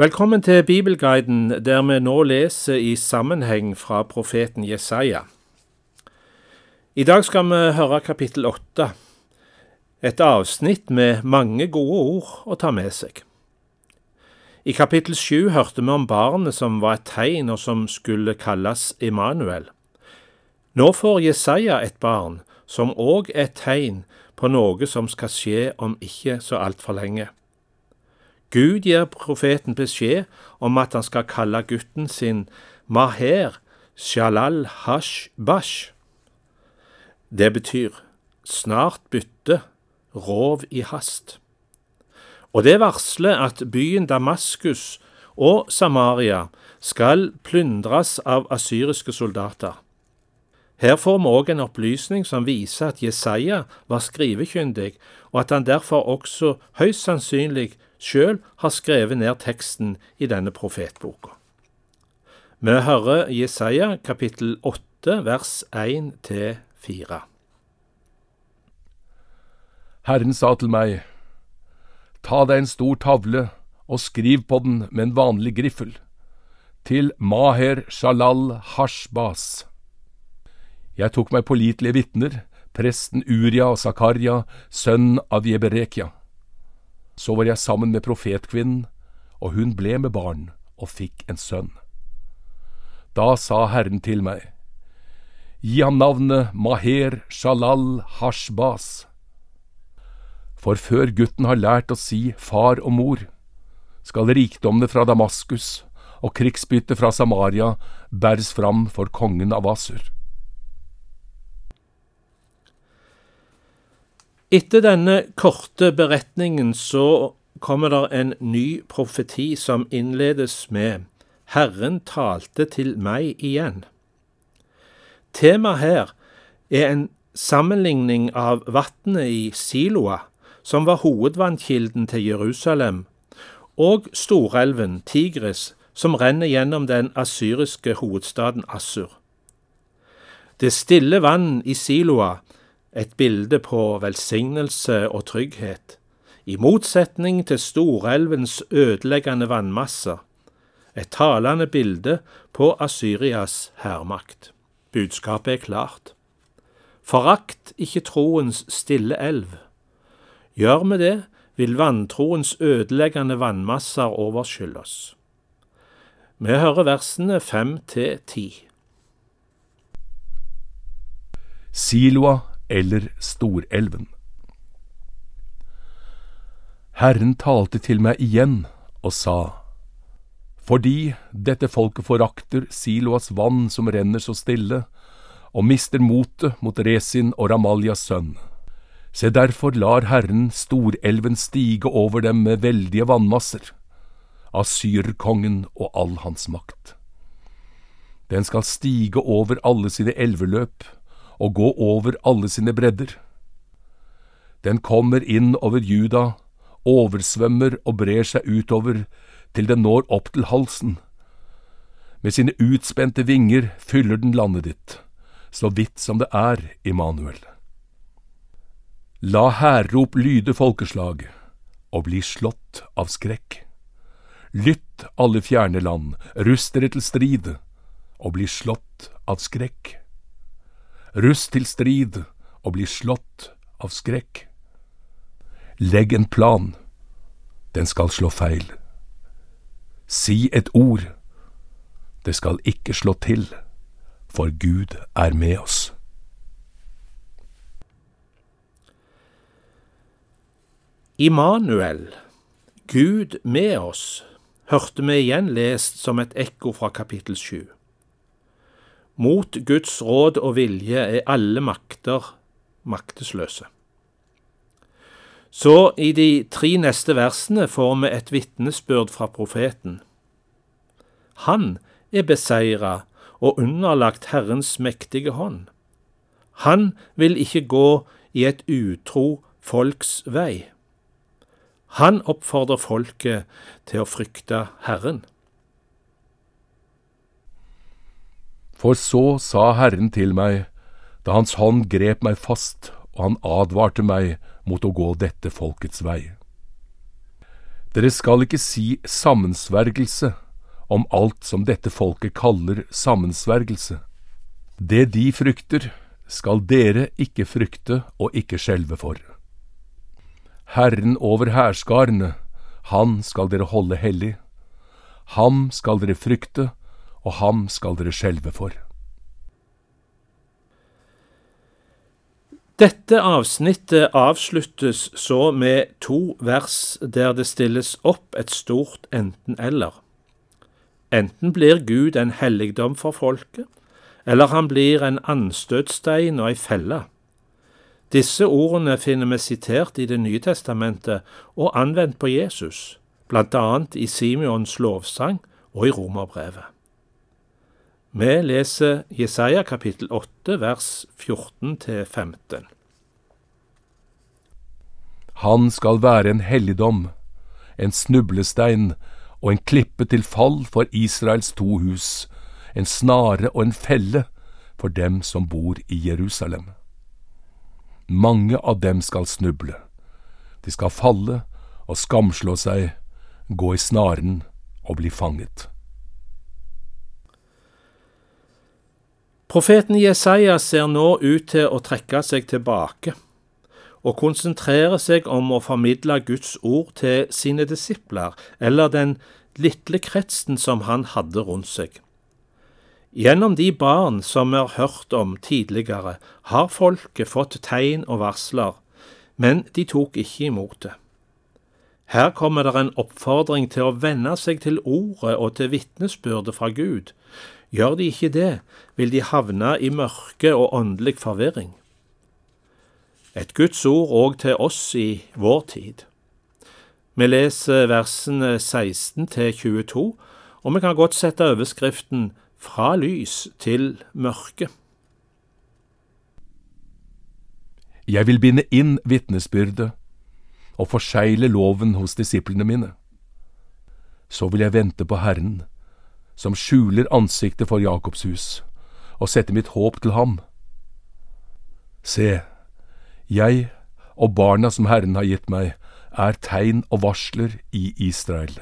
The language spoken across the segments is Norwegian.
Velkommen til Bibelguiden, der vi nå leser i sammenheng fra profeten Jesaja. I dag skal vi høre kapittel åtte, et avsnitt med mange gode ord å ta med seg. I kapittel sju hørte vi om barnet som var et tegn, og som skulle kalles Immanuel. Nå får Jesaja et barn som òg er et tegn på noe som skal skje om ikke så altfor lenge. Gud gir profeten beskjed om at han skal kalle gutten sin Maher Shalal Hash Bash. Det betyr snart bytte, rov i hast. Og det varsler at byen Damaskus og Samaria skal plyndres av asyriske soldater. Her får vi òg en opplysning som viser at Jesaja var skrivekyndig, og at han derfor også høyst sannsynlig sjøl har skrevet ned teksten i denne profetboka. Vi hører Jesaja kapittel 8 vers 1 til 4. Herren sa til meg, Ta deg en stor tavle og skriv på den med en vanlig griffel, til Maher Shalal Hashbas. Jeg tok meg pålitelige vitner, presten Uria og Zakaria, sønn av Jeberekia. Så var jeg sammen med profetkvinnen, og hun ble med barn og fikk en sønn. Da sa Herren til meg, Gi ham navnet Maher Shalal Hashbas. For før gutten har lært å si far og mor, skal rikdommene fra Damaskus og krigsbyttet fra Samaria bæres fram for kongen av Asur. Etter denne korte beretningen så kommer det en ny profeti som innledes med Herren talte til meg igjen. Temaet her er en sammenligning av vannet i Siloa, som var hovedvannkilden til Jerusalem, og storelven Tigris, som renner gjennom den asyriske hovedstaden Assur. Det stille vann i Siloa et bilde på velsignelse og trygghet, i motsetning til storelvens ødeleggende vannmasser, et talende bilde på Asyrias hærmakt. Budskapet er klart. Forakt ikke troens stille elv. Gjør vi det, vil vantroens ødeleggende vannmasser overskylle oss. Vi hører versene fem til ti. Siloa eller Storelven. Herren talte til meg igjen og sa, Fordi dette folket forakter Siloas vann som renner så stille, og mister motet mot Resin og Ramaljas sønn. Se derfor lar Herren Storelven stige over dem med veldige vannmasser, Asyrkongen og all hans makt. Den skal stige over alle sine elveløp, og gå over alle sine bredder. Den kommer inn over Juda, oversvømmer og brer seg utover til den når opp til halsen. Med sine utspente vinger fyller den landet ditt, så vidt som det er, Immanuel. La hærrop lyde folkeslag, og bli slått av skrekk. Lytt, alle fjerne land, rust dere til strid, og bli slått av skrekk. Rust til strid og bli slått av skrekk. Legg en plan, den skal slå feil. Si et ord, det skal ikke slå til, for Gud er med oss. Immanuel, Gud med oss, hørte vi igjen lest som et ekko fra kapittel sju. Mot Guds råd og vilje er alle makter maktesløse. Så i de tre neste versene får vi et vitnesbyrd fra profeten. Han er beseira og underlagt Herrens mektige hånd. Han vil ikke gå i et utro folks vei. Han oppfordrer folket til å frykte Herren. For så sa Herren til meg, da Hans hånd grep meg fast, og han advarte meg mot å gå dette folkets vei. Dere skal ikke si sammensvergelse om alt som dette folket kaller sammensvergelse. Det de frykter, skal dere ikke frykte og ikke skjelve for. Herren over hærskarene, han skal dere holde hellig. Ham skal dere frykte, og ham skal dere skjelve for. Dette avsnittet avsluttes så med to vers der det stilles opp et stort enten-eller. Enten blir Gud en helligdom for folket, eller han blir en anstøtstein og ei felle. Disse ordene finner vi sitert i Det nye testamentet og anvendt på Jesus, annet i Simeons lovsang og i Romerbrevet. Vi leser Jesaja kapittel 8 vers 14-15. Han skal være en helligdom, en snublestein og en klippe til fall for Israels to hus, en snare og en felle for dem som bor i Jerusalem. Mange av dem skal snuble. De skal falle og skamslå seg, gå i snaren og bli fanget. Profeten Jesaja ser nå ut til å trekke seg tilbake og konsentrere seg om å formidle Guds ord til sine disipler, eller den lille kretsen som han hadde rundt seg. Gjennom de barn som vi har hørt om tidligere, har folket fått tegn og varsler, men de tok ikke imot det. Her kommer det en oppfordring til å venne seg til ordet og til vitnesbyrdet fra Gud. Gjør de ikke det, vil de havne i mørke og åndelig forvirring. Et Guds ord òg til oss i vår tid. Vi leser versene 16 til 22, og vi kan godt sette overskriften Fra lys til mørke. Jeg vil binde inn vitnesbyrdet og forsegle loven hos disiplene mine. Så vil jeg vente på Herren, som skjuler ansiktet for Jakobs hus, og setter mitt håp til ham. Se, jeg og barna som Herren har gitt meg, er tegn og varsler i Israel,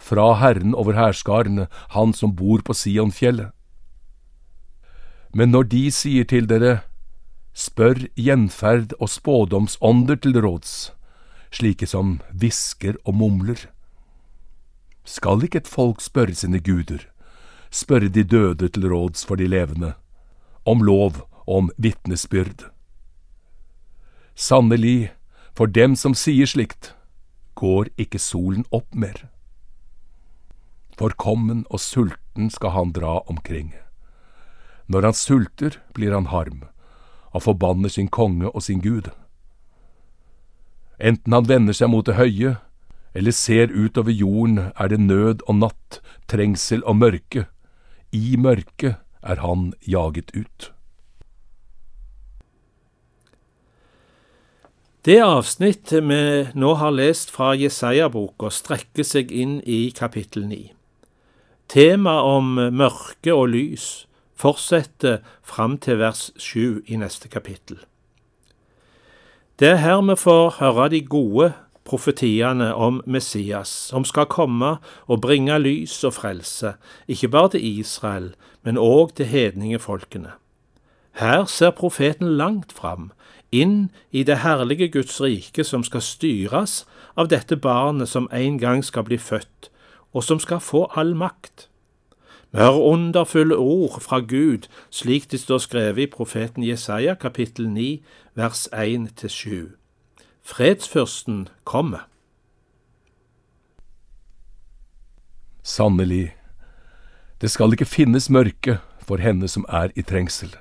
fra Herren over hærskarene, Han som bor på Sionfjellet. Men når de sier til dere, spør gjenferd og spådomsånder til råds, slike som hvisker og mumler. Skal ikke et folk spørre sine guder, spørre de døde til råds for de levende, om lov og om vitnesbyrd? Sannelig, for dem som sier slikt, går ikke solen opp mer. Forkommen og sulten skal han dra omkring. Når han sulter, blir han harm, og forbanner sin konge og sin gud. Enten han vender seg mot det høye, eller ser utover jorden, er det nød og natt, trengsel og mørke. I mørket er han jaget ut. Det avsnittet vi nå har lest fra Jesaja-boka, strekker seg inn i kapittel 9. Temaet om mørke og lys fortsetter fram til vers 7 i neste kapittel. Det er her vi får høre de gode profetiene om Messias, som skal komme og bringe lys og frelse, ikke bare til Israel, men òg til hedningefolkene. Her ser profeten langt fram, inn i det herlige Guds rike som skal styres av dette barnet som en gang skal bli født, og som skal få all makt. Vi hører underfulle ord fra Gud, slik det står skrevet i profeten Jesaja kapittel 9 vers 1-7. Fredsfyrsten kommer. Sannelig, det skal ikke finnes mørke for henne som er i trengsel.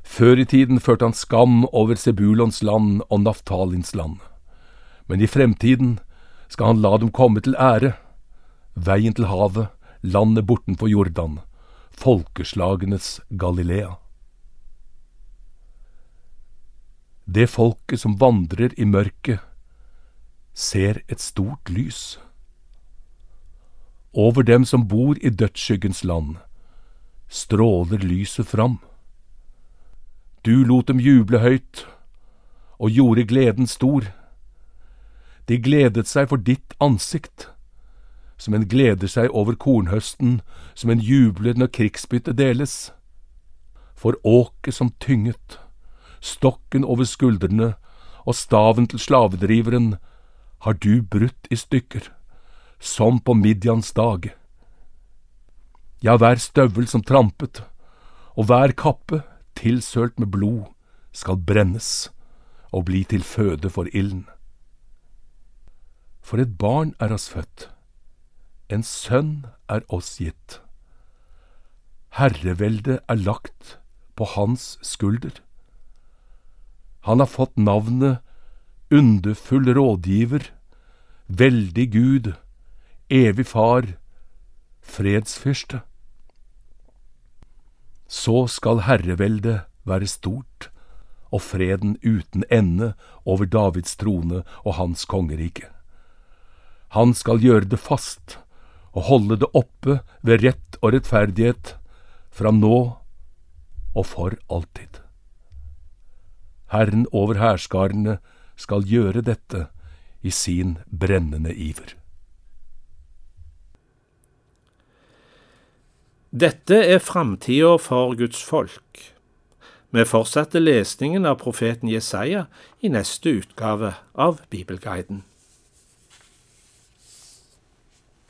Før i tiden førte han skam over Sebulons land og Naftalins land, men i fremtiden skal han la dem komme til ære, veien til havet, landet bortenfor Jordan, folkeslagenes Galilea. Det folket som vandrer i mørket, ser et stort lys. Over dem som bor i dødsskyggens land, stråler lyset fram. Du lot dem juble høyt og gjorde gleden stor. De gledet seg for ditt ansikt, som en gleder seg over kornhøsten, som en jubler når krigsbyttet deles. For åket som tynget, stokken over skuldrene og staven til slavedriveren har du brutt i stykker, som på Midjans dag. Ja, hver støvel som trampet, og hver kappe tilsølt med blod, skal brennes og bli til føde for ilden. For et barn er oss født, en sønn er oss gitt. Herreveldet er lagt på hans skulder. Han har fått navnet Underfull rådgiver, Veldig Gud, Evig Far, Fredsfyrste. Så skal herreveldet være stort og freden uten ende over Davids trone og hans kongerike. Han skal gjøre det fast og holde det oppe ved rett og rettferdighet fra nå og for alltid. Herren over hærskarene skal gjøre dette i sin brennende iver. Dette er framtida for Guds folk. Vi fortsetter lesningen av profeten Jesaja i neste utgave av Bibelguiden.